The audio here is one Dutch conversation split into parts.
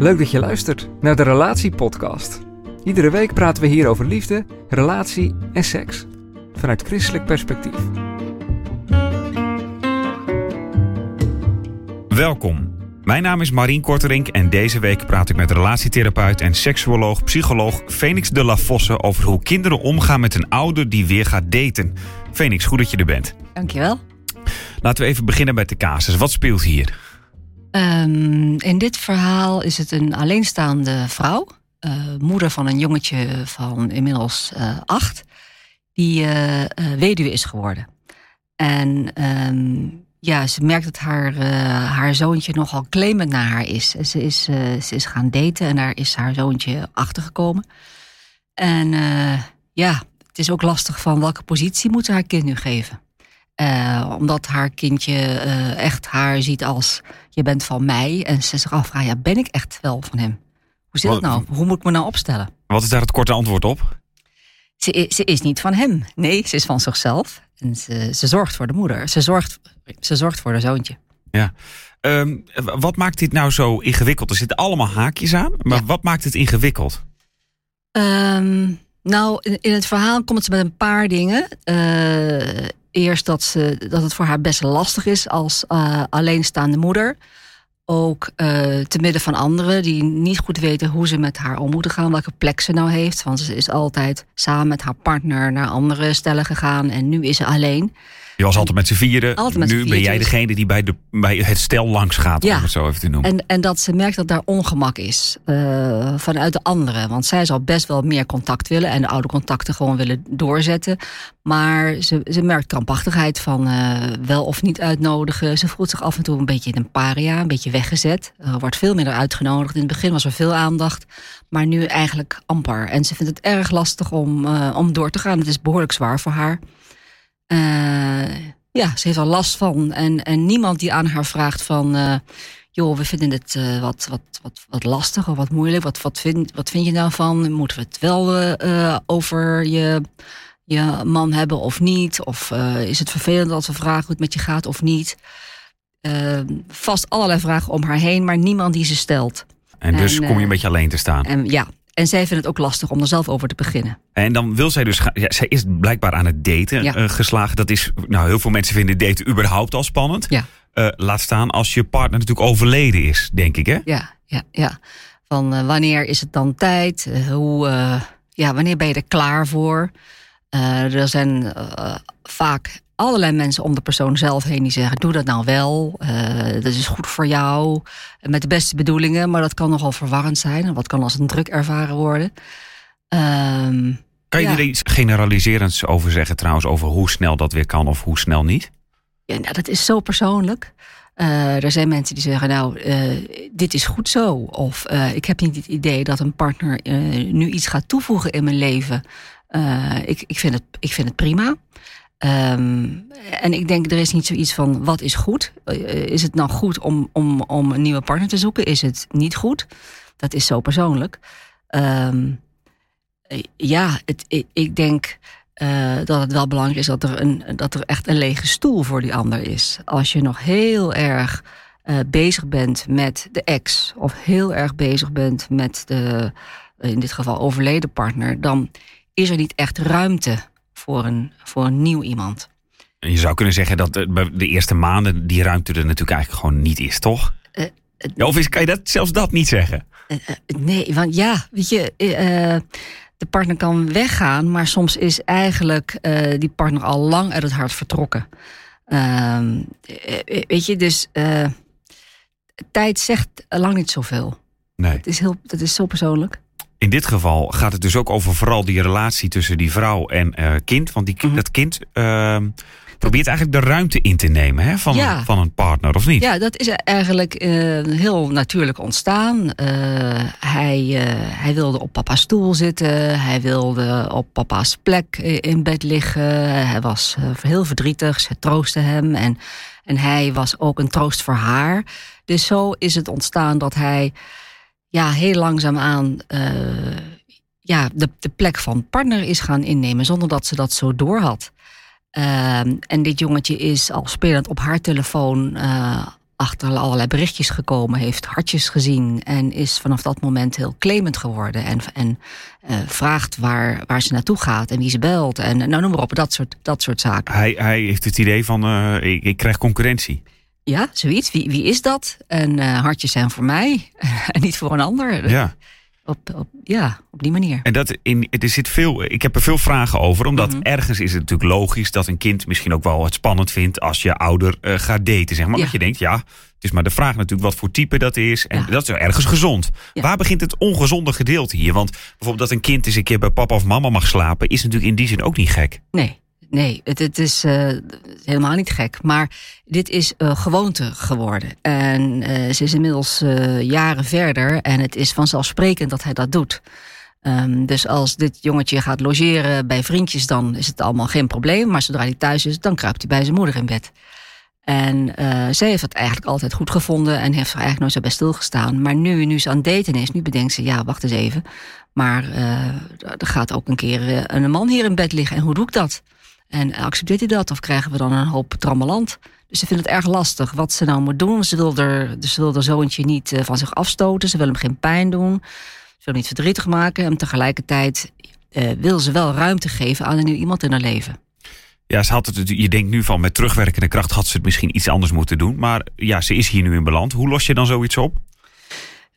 Leuk dat je luistert naar de Relatiepodcast. Iedere week praten we hier over liefde, relatie en seks. Vanuit christelijk perspectief. Welkom. Mijn naam is Marien Korterink en deze week praat ik met relatietherapeut en seksuoloog, psycholoog Phoenix de la Fosse over hoe kinderen omgaan met een ouder die weer gaat daten. Phoenix, goed dat je er bent. Dankjewel. Laten we even beginnen met de casus. Wat speelt hier? Um, in dit verhaal is het een alleenstaande vrouw, uh, moeder van een jongetje van inmiddels uh, acht, die uh, weduwe is geworden. En um, ja, ze merkt dat haar, haar zoontje nogal claimend naar haar is. Ze is, ze is gaan daten en daar is haar zoontje achtergekomen. En ja, het is ook lastig van welke positie moet ze haar kind nu geven. Uh, omdat haar kindje uh, echt haar ziet als je bent van mij. En ze zich afvraagt, ja, ben ik echt wel van hem? Hoe zit het nou? Hoe moet ik me nou opstellen? Wat is daar het korte antwoord op? Ze, ze is niet van hem. Nee, ze is van zichzelf. En ze, ze zorgt voor de moeder. Ze zorgt, ze zorgt voor haar zoontje. Ja. Um, wat maakt dit nou zo ingewikkeld? Er zitten allemaal haakjes aan. Maar ja. wat maakt het ingewikkeld? Um, nou, in, in, het verhaal komt ze met een paar dingen. Uh, eerst dat, ze, dat het voor haar best lastig is als uh, alleenstaande moeder. Ook uh, te midden van anderen die niet goed weten hoe ze met haar om moeten gaan, welke plek ze nou heeft. Want ze is altijd samen met haar partner naar andere stellen gegaan en nu is ze alleen. Je was altijd met z'n vieren. Met nu ben jij degene die bij, de, bij het stel langs gaat, ja. om het zo even te noemen. En, en dat ze merkt dat daar ongemak is uh, vanuit de anderen. Want zij zal best wel meer contact willen en de oude contacten gewoon willen doorzetten. Maar ze, ze merkt krampachtigheid van uh, wel of niet uitnodigen. Ze voelt zich af en toe een beetje in een paria, een beetje weggezet. Wordt veel minder uitgenodigd. In het begin was er veel aandacht, maar nu eigenlijk amper. En ze vindt het erg lastig om, uh, om door te gaan. Het is behoorlijk zwaar voor haar. Uh, ja, ze heeft er last van. En, en niemand die aan haar vraagt van... Uh, joh, we vinden het uh, wat, wat, wat, wat lastig of wat moeilijk. Wat, wat, vind, wat vind je nou van? Moeten we het wel over je, je man hebben of niet? Of is het vervelend als we vragen hoe het met je gaat of niet? vast allerlei vragen om haar heen, maar niemand die ze stelt. En dus en, kom je een beetje alleen te staan. En, ja, en zij vindt het ook lastig om er zelf over te beginnen. En dan wil zij dus. Ja, zij is blijkbaar aan het daten ja. uh, geslagen. Dat is. Nou, heel veel mensen vinden daten überhaupt al spannend. Ja. Uh, laat staan als je partner natuurlijk overleden is, denk ik, hè? Ja, ja, ja. Van uh, wanneer is het dan tijd? hoe, ja, wanneer ben je er klaar voor? er zijn vaak allerlei mensen om de persoon zelf heen die zeggen: Doe dat nou wel, uh, dat is goed voor jou. Met de beste bedoelingen, maar dat kan nogal verwarrend zijn. En wat kan als een druk ervaren worden. Um, kan je ja. er iets generaliserends over zeggen, trouwens, over hoe snel dat weer kan of hoe snel niet? Ja, nou, dat is zo persoonlijk. Uh, er zijn mensen die zeggen, nou, uh, dit is goed zo. Of uh, ik heb niet het idee dat een partner nu iets gaat toevoegen in mijn leven. ik, ik, vind het, ik vind het prima. Um, en ik denk, er is niet zoiets van wat is goed. Is het nou goed om, om, om een nieuwe partner te zoeken? Is het niet goed? Dat is zo persoonlijk. Um, ja, het, ik, denk dat het wel belangrijk is dat er, een, dat er echt een lege stoel voor die ander is. Als je nog heel erg bezig bent met de ex, of heel erg bezig bent met de, in dit geval overleden partner, dan is er niet echt ruimte voor een, voor een nieuw iemand. Je zou kunnen zeggen dat de, de eerste maanden die ruimte er natuurlijk eigenlijk gewoon niet is, toch? Uh, ja, of is, kan je dat, zelfs dat niet zeggen? Uh, uh, nee, want ja, weet je, de partner kan weggaan, maar soms is eigenlijk die partner al lang uit het hart vertrokken. Ehm, weet je, dus tijd zegt lang niet zoveel. Nee. Het is, heel, dat is zo persoonlijk. In dit geval gaat het dus ook over vooral die relatie tussen die vrouw en uh, kind. Want die, mm -hmm. dat kind, uh, probeert eigenlijk de ruimte in te nemen hè, van, Ja. van een partner, of niet? Ja, dat is eigenlijk eh, heel natuurlijk ontstaan. Eh, hij, eh, hij wilde op papa's stoel zitten. Hij wilde op papa's plek eh, in bed liggen. Hij was eh, heel verdrietig. Ze troostte hem. En, en hij was ook een troost voor haar. Dus zo is het ontstaan dat hij ja, heel langzaamaan eh ja, de, de plek van partner is gaan innemen. Zonder dat ze dat zo door had. Ehm, en dit jongetje is al spelend op haar telefoon eh, achter allerlei berichtjes gekomen, heeft hartjes gezien en is vanaf dat moment heel claimend geworden. En, en eh, vraagt waar, waar ze naartoe gaat en wie ze belt. En nou, noem maar op, dat soort, dat soort zaken. Hij, hij heeft het idee van, ik, ik krijg concurrentie. Ja, zoiets. Wie, wie is dat? En eh, hartjes zijn voor mij en niet voor een ander. Ja. Op, op, ja, op die manier. En dat in, er zit veel, ik heb er veel vragen over. Omdat Mhm. ergens is het natuurlijk logisch dat een kind misschien ook wel het spannend vindt als je ouder eh, gaat daten. Zeg maar. Ja. Dat je denkt, ja, het is maar de vraag natuurlijk wat voor type dat is. En Ja. dat is ergens gezond. Ja. Waar begint het ongezonde gedeelte hier? Want bijvoorbeeld dat een kind eens een keer bij papa of mama mag slapen, is natuurlijk in die zin ook niet gek. Nee, nee, het, het is eh, helemaal niet gek. Maar dit is eh, gewoonte geworden. En eh, ze is inmiddels eh, jaren verder en het is vanzelfsprekend dat hij dat doet. Ehm, dus als dit jongetje gaat logeren bij vriendjes, dan is het allemaal geen probleem. Maar zodra hij thuis is, dan kruipt hij bij zijn moeder in bed. En eh, zij heeft het eigenlijk altijd goed gevonden en heeft er eigenlijk nooit zo bij stilgestaan. Maar nu, nu ze aan het daten is, nu bedenkt ze, ja, wacht eens even. Maar eh, er gaat ook een keer een man hier in bed liggen. En hoe doe ik dat? En accepteert hij dat? Of krijgen we dan een hoop trammeland? Dus ze vindt het erg lastig wat ze nou moet doen. Ze wil er, dus ze wil haar zoontje niet eh, van zich afstoten. Ze wil hem geen pijn doen. Ze wil hem niet verdrietig maken. En tegelijkertijd eh, wil ze wel ruimte geven aan een nieuw iemand in haar leven. Ja, ze had het, je denkt nu van met terugwerkende kracht had ze het misschien iets anders moeten doen. Maar ja, ze is hier nu in beland. Hoe los je dan zoiets op?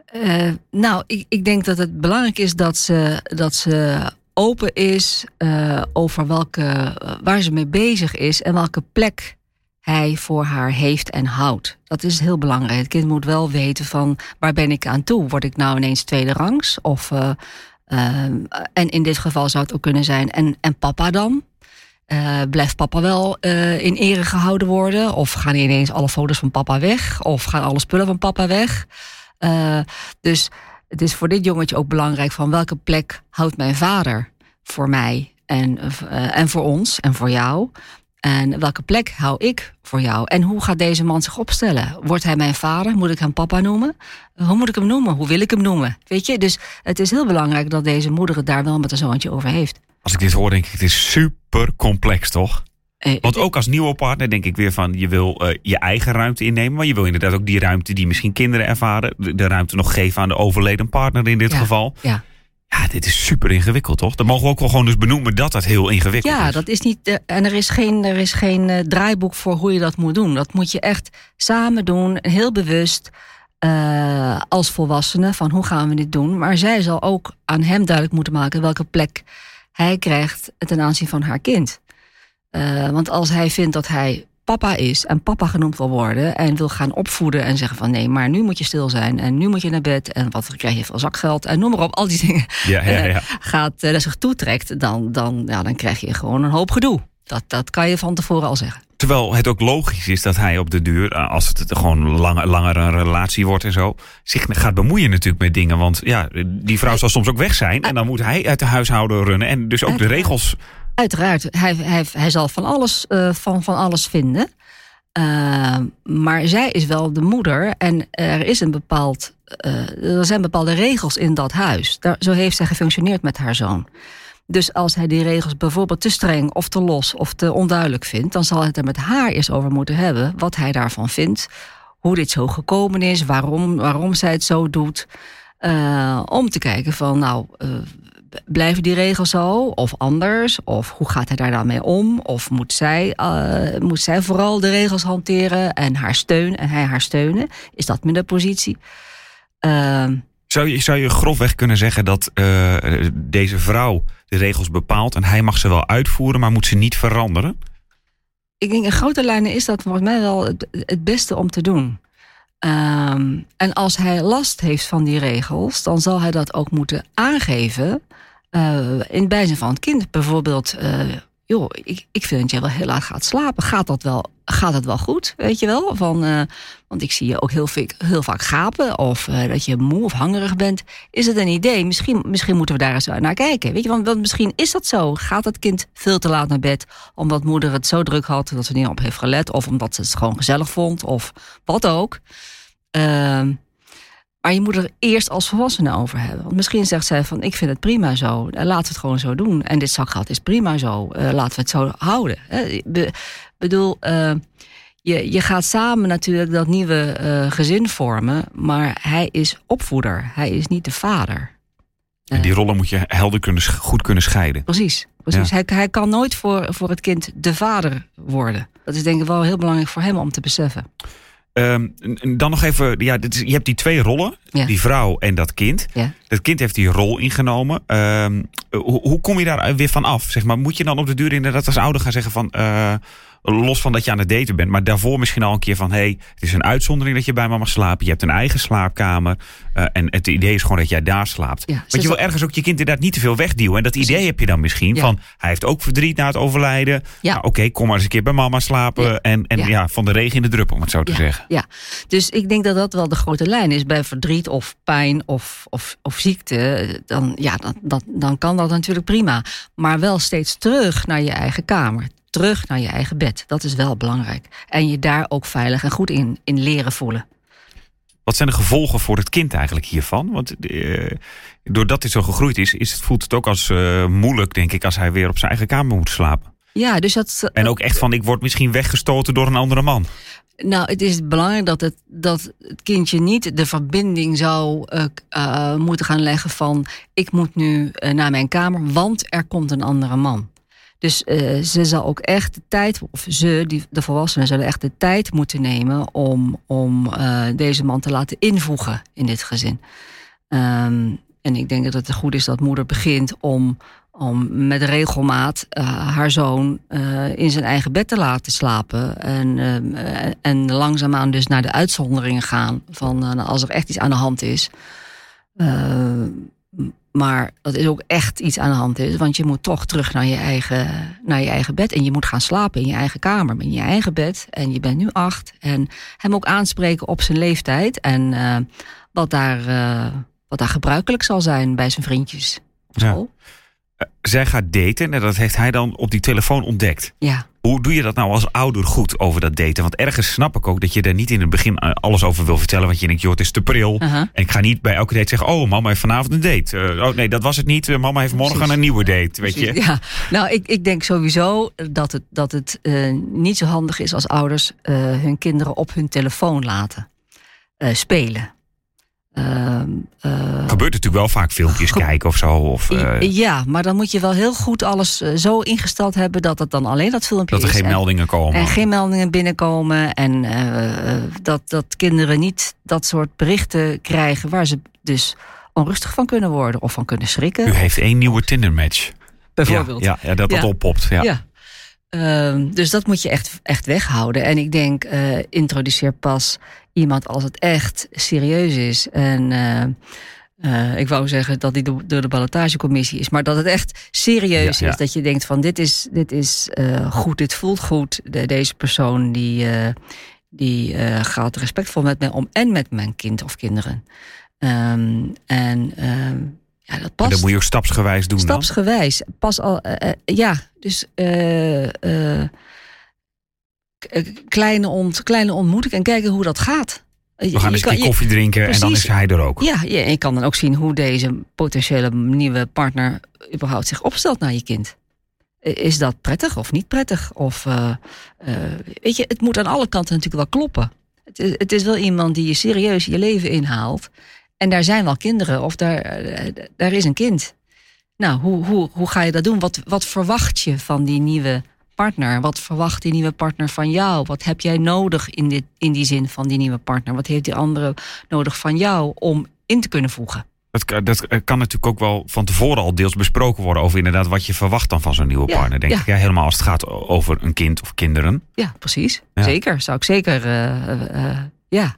Eh, nou, ik, ik denk dat het belangrijk is dat ze, dat ze open is eh, over welke, eh, waar ze mee bezig is en welke plek hij voor haar heeft en houdt. Dat is heel belangrijk. Het kind moet wel weten van waar ben ik aan toe? Word ik nou ineens tweede rangs? Of, eh, en in dit geval zou het ook kunnen zijn, en, en papa dan? Blijft papa wel in ere gehouden worden? Of gaan ineens alle foto's van papa weg? Of gaan alle spullen van papa weg? Uh, dus het is voor dit jongetje ook belangrijk van welke plek houdt mijn vader voor mij en, uh, en voor ons en voor jou. En welke plek hou ik voor jou? En hoe gaat deze man zich opstellen? Wordt hij mijn vader? Moet ik hem papa noemen? Hoe moet ik hem noemen? Hoe wil ik hem noemen? Weet je, dus het is heel belangrijk dat deze moeder het daar wel met een zoontje over heeft. Als ik dit hoor, denk ik, het is super complex, toch? Eh, Want ook als nieuwe partner denk ik weer van je wil uh, je eigen ruimte innemen. Maar je wil inderdaad ook die ruimte die misschien kinderen ervaren. De, de ruimte nog geven aan de overleden partner in dit ja, geval. Ja. ja, dit is super ingewikkeld toch? Dan mogen we ook wel gewoon dus benoemen dat dat heel ingewikkeld ja, is. Ja, dat is niet. Uh, en er is geen, er is geen uh, draaiboek voor hoe je dat moet doen. Dat moet je echt samen doen, heel bewust. Uh, als volwassene van hoe gaan we dit doen. Maar zij zal ook aan hem duidelijk moeten maken welke plek hij krijgt ten aanzien van haar kind. Uh, want als hij vindt dat hij papa is en papa genoemd wil worden en wil gaan opvoeden en zeggen van nee, maar nu moet je stil zijn en nu moet je naar bed en wat krijg je veel zakgeld en noem maar op, al die dingen ja, ja, ja. Gaat uh, zich toetrekt, dan, dan, ja, dan krijg je gewoon een hoop gedoe. Dat, dat kan je van tevoren al zeggen. Terwijl het ook logisch is dat hij op de duur, eh, als het gewoon langer, langer een relatie wordt en zo, zich gaat bemoeien natuurlijk met dingen. Want ja, die vrouw zal soms ook weg zijn en dan moet hij uit de huishouden runnen en dus ook de regels Uiteraard, hij, hij, hij zal van alles, uh, van, van alles vinden. Uh, maar zij is wel de moeder en er, is een bepaald, uh, er zijn bepaalde regels in dat huis. Daar, zo heeft zij gefunctioneerd met haar zoon. Dus als hij die regels bijvoorbeeld te streng of te los of te onduidelijk vindt, dan zal hij het er met haar eerst over moeten hebben wat hij daarvan vindt, hoe dit zo gekomen is, waarom, waarom zij het zo doet. Om te kijken van, nou, blijven die regels zo of anders? Of hoe gaat hij daar dan mee om? Of moet zij, uh, moet zij vooral de regels hanteren en haar steun en hij haar steunen? Is dat minder positie? Uh, zou, je, zou je grofweg kunnen zeggen dat uh, deze vrouw de regels bepaalt en hij mag ze wel uitvoeren, maar moet ze niet veranderen? Ik denk in grote lijnen is dat volgens mij wel het, het beste om te doen. Um, en als hij last heeft van die regels, dan zal hij dat ook moeten aangeven in het bijzijn van het kind. Bijvoorbeeld, uh, joh, ik, ik vind dat jij wel heel laat gaat slapen. Gaat dat wel, gaat dat wel goed? Weet je wel? Van, uh, want ik zie je ook heel, heel vaak gapen of dat je moe of hangerig bent. Is het een idee? Misschien, misschien moeten we daar eens naar kijken. Weet je, want, want misschien is dat zo. Gaat het kind veel te laat naar bed omdat moeder het zo druk had dat ze niet op heeft gelet, of omdat ze het gewoon gezellig vond, of wat ook. Uh, maar je moet er eerst als volwassene over hebben. Want misschien zegt zij van, ik vind het prima zo. Laten we het gewoon zo doen. En dit zakgeld is prima zo. Uh, laten we het zo houden. Ik Be bedoel, uh, je, je gaat samen natuurlijk dat nieuwe uh, gezin vormen. Maar hij is opvoeder. Hij is niet de vader. En die rollen moet je helder kunnen, goed kunnen scheiden. Precies. precies. Ja. Hij, hij kan nooit voor, voor het kind de vader worden. Dat is denk ik wel heel belangrijk voor hem om te beseffen. Um, dan nog even, ja, je hebt die twee rollen, ja. die vrouw en dat kind. Ja. Dat kind heeft die rol ingenomen. Um, hoe, hoe, kom je daar weer van af? Zeg maar, moet je dan op de duur inderdaad als ouder gaan zeggen van... Uh, los van dat je aan het daten bent, maar daarvoor misschien al een keer van... hé, hey, het is een uitzondering dat je bij mama slaapt. Je hebt een eigen slaapkamer. Uh, en het idee is gewoon dat jij daar slaapt. Ja, Want je wil ergens ook je kind inderdaad niet te veel wegduwen. En dat Precies. idee heb je dan misschien Ja. van... hij heeft ook verdriet na het overlijden. Ja. Nou, Oké, kom maar eens een keer bij mama slapen. En, en ja. Van de regen in de drup, om het zo te zeggen. Ja, dus ik denk dat dat wel de grote lijn is. Bij verdriet of pijn of, of, of ziekte, dan, ja, dat, dat, dan kan dat natuurlijk prima. Maar wel steeds terug naar je eigen kamer. Terug naar je eigen bed. Dat is wel belangrijk. En je daar ook veilig en goed in, in leren voelen. Wat zijn de gevolgen voor het kind eigenlijk hiervan? Want eh, doordat hij zo gegroeid is, is het, voelt het ook als eh, moeilijk, denk ik, als hij weer op zijn eigen kamer moet slapen. Ja, dus dat. En ook echt van, ik word misschien weggestoten door een andere man. Nou, het is belangrijk dat het, dat het kindje niet de verbinding zou uh, uh, moeten gaan leggen van ik moet nu naar mijn kamer, want er komt een andere man. Dus uh, ze zal ook echt de tijd, of ze, die, de volwassenen, zullen echt de tijd moeten nemen om, om uh, deze man te laten invoegen in dit gezin. Um, en ik denk dat het goed is dat moeder begint om, om met regelmaat uh, haar zoon in zijn eigen bed te laten slapen. En, en langzaamaan dus naar de uitzonderingen gaan van als er echt iets aan de hand is. Maar dat is ook echt iets aan de hand is. Want je moet toch terug naar je, eigen, naar je eigen bed. En je moet gaan slapen in je eigen kamer, in je eigen bed. En je bent nu acht. En hem ook aanspreken op zijn leeftijd. En uh, wat, daar, uh, wat daar gebruikelijk zal zijn bij zijn vriendjes. Ja. Uh, zij gaat daten en dat heeft hij dan op die telefoon ontdekt. Ja. Hoe doe je dat nou als ouder goed over dat daten? Want ergens snap ik ook dat je er niet in het begin alles over wil vertellen. Want je denkt, joh, het is te pril. Uh -huh. En ik ga niet bij elke date zeggen, oh, mama heeft vanavond een date. Uh, oh nee, dat was het niet. Uh, mama heeft morgen Precies. een nieuwe date, weet Precies. je. Ja, nou, ik, ik denk sowieso dat het, dat het uh, niet zo handig is als ouders hun kinderen op hun telefoon laten spelen. Uh, uh, Gebeurt natuurlijk wel vaak filmpjes ge kijken of zo. Of, uh... Ja, maar dan moet je wel heel goed alles zo ingesteld hebben dat het dan alleen dat filmpje is. Dat er geen en, meldingen komen. En geen meldingen binnenkomen. En uh, dat, dat kinderen niet dat soort berichten krijgen waar ze dus onrustig van kunnen worden of van kunnen schrikken. U heeft één nieuwe Tinder-match. Bijvoorbeeld. Ja, ja, ja dat dat ja. oppopt. Ja. ja. Uh, dus dat moet je echt, echt weghouden. En ik denk, uh, introduceer pas iemand als het echt serieus is. En uh, ik wou zeggen dat die door de ballotagecommissie is, maar dat het echt serieus ja, ja. is. Dat je denkt van dit is, dit is goed, dit voelt goed. De, deze persoon die, die gaat respectvol met mij om en met mijn kind of kinderen. Um, en ja, dat past. En dat moet je ook stapsgewijs doen. Stapsgewijs. Dan? Pas al, ja, dus kleine, ont, kleine ontmoeting en kijken hoe dat gaat. We gaan eens een keer koffie drinken en dan is hij er ook. Ja, ja, en je kan dan ook zien hoe deze potentiële nieuwe partner überhaupt zich opstelt naar je kind. Is dat prettig of niet prettig? Of, weet je, het moet aan alle kanten natuurlijk wel kloppen. Het is, het is wel iemand die je serieus je leven inhaalt. En daar zijn wel kinderen, of daar, daar is een kind. Nou, hoe, hoe, hoe ga je dat doen? Wat, wat verwacht je van die nieuwe partner? Wat verwacht die nieuwe partner van jou? Wat heb jij nodig in, dit, in die zin van die nieuwe partner? Wat heeft die andere nodig van jou om in te kunnen voegen? Dat, dat kan natuurlijk ook wel van tevoren al deels besproken worden over inderdaad wat je verwacht dan van zo'n nieuwe ja, partner. Denk ja. ik, ja, helemaal als het gaat over een kind of kinderen. Ja, precies. Ja. Zeker. Zou ik zeker, uh, uh, ja.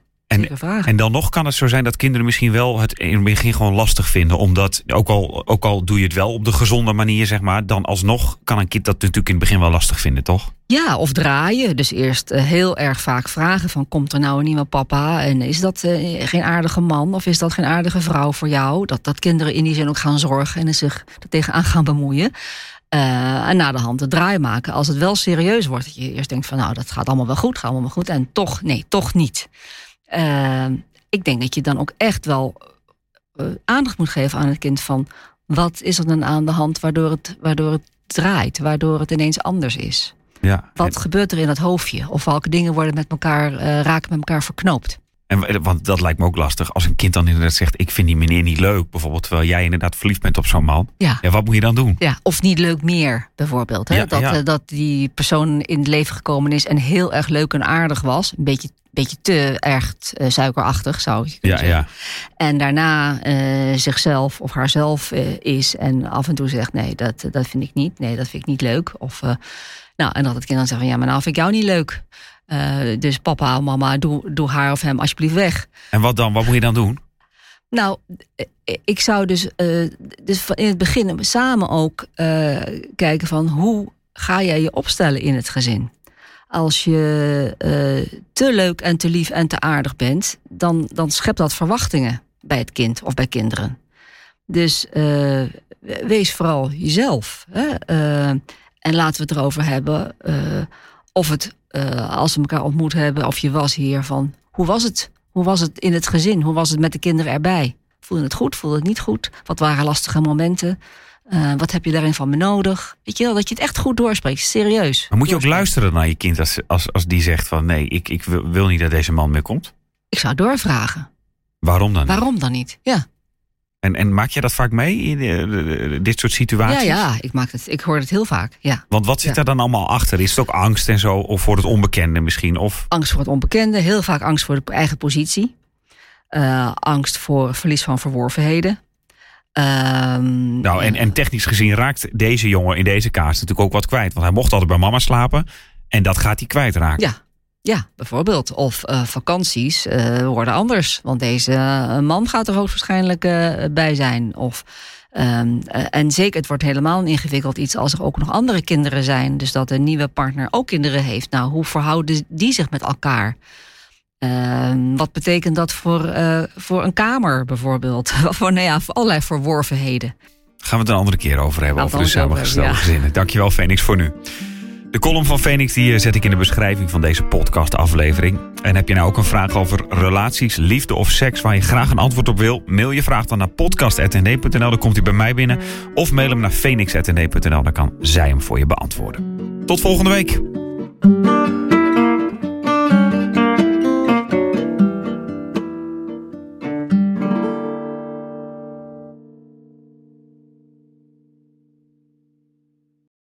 En dan nog kan het zo zijn dat kinderen misschien wel het in het begin gewoon lastig vinden. Omdat, ook al, ook al doe je het wel op de gezonde manier, zeg maar, dan alsnog kan een kind dat natuurlijk in het begin wel lastig vinden, toch? Ja, of draaien. Dus eerst eh, heel erg vaak vragen van... komt er nou een nieuwe papa? En is dat eh, geen aardige man? Of is dat geen aardige vrouw voor jou? Dat, dat kinderen in die zin ook gaan zorgen... en zich er tegenaan gaan bemoeien. Eh, en na de hand het draai maken. Als het wel serieus wordt. Dat je eerst denkt van nou, dat gaat allemaal wel goed. Gaat allemaal wel goed. En toch, nee, toch niet. Ik denk dat je dan ook echt wel aandacht moet geven aan het kind van... wat is er dan aan de hand waardoor het, waardoor het draait? Waardoor het ineens anders is? Ja. Wat gebeurt er in dat hoofdje? Of welke dingen worden met elkaar, uh, raken met elkaar verknoopt? En, want dat lijkt me ook lastig. Als een kind dan inderdaad zegt: Ik vind die meneer niet leuk. Bijvoorbeeld, terwijl jij inderdaad verliefd bent op zo'n man. Ja. ja. Wat moet je dan doen? Ja, of niet leuk meer, bijvoorbeeld. Hè? Ja, dat, ja. eh, dat die persoon in het leven gekomen is en heel erg leuk en aardig was. Een beetje, beetje te erg eh, suikerachtig, zou je kunnen Ja, zeggen. ja. En daarna eh, zichzelf of haarzelf eh, is en af en toe zegt: Nee, dat, dat vind ik niet. Nee, dat vind ik niet leuk. Of, nou, en dat het kind dan zegt: van, Ja, maar nou vind ik jou niet leuk. Dus papa, mama, doe, doe haar of hem alsjeblieft weg. En wat dan? Wat moet je dan doen? Nou, ik zou dus, dus in het begin samen ook kijken van hoe ga jij je opstellen in het gezin. Als je eh, te leuk en te lief en te aardig bent, dan, dan schept dat verwachtingen bij het kind of bij kinderen. Dus eh, wees vooral jezelf. Hè? Eh, en laten we het erover hebben of het, als we elkaar ontmoet hebben, of je was hier van hoe was het? Hoe was het in het gezin? Hoe was het met de kinderen erbij? Voelde het goed? Voelde het niet goed? Wat waren lastige momenten? Eh, wat heb je daarin van me nodig? Weet je wel, dat je het echt goed doorspreekt, serieus. Maar moet je ook luisteren naar je kind als, als, als die zegt van nee, ik, ik wil, wil niet dat deze man meer komt? Ik zou doorvragen. Waarom dan? niet? Waarom dan niet? Ja, En, en maak je dat vaak mee in eh, de- de- dit soort ja, situaties? ja ik, maak het, ik hoor het heel vaak. Ja. Want wat zit Ja. daar dan allemaal achter? Is het ook angst en zo? Of voor het onbekende misschien? Of Angst voor het onbekende, heel vaak angst voor de eigen positie. Eh, angst voor verlies van verworvenheden. Ehm, Nou, en, en technisch gezien raakt deze jongen in deze kaas natuurlijk ook wat kwijt. Want hij mocht altijd bij mama slapen. En dat gaat hij kwijtraken. Ja, ja, bijvoorbeeld. Of eh, vakanties eh, worden anders. Want deze eh, man gaat er hoogstwaarschijnlijk bij zijn. Of, ehm, eh, en zeker, het wordt helemaal een ingewikkeld iets als er ook nog andere kinderen zijn. Dus dat een nieuwe partner ook kinderen heeft. Nou, hoe verhouden die zich met elkaar? Ehm, wat betekent dat voor, eh, voor een kamer bijvoorbeeld? voor, nou ja, voor allerlei verworvenheden. Gaan we het een andere keer over hebben. Over de samengestelde hebben, ja. gezinnen. Dankjewel, Phoenix, voor nu. De column van Phoenix die eh, zet ik in de beschrijving van deze podcastaflevering. En heb je nou ook een vraag over relaties, liefde of seks waar je graag een antwoord op wil? Mail je vraag dan naar podcast.nd.nl, dan komt hij bij mij binnen. Of mail hem naar phoenix.nd.nl, dan kan zij hem voor je beantwoorden. Tot volgende week.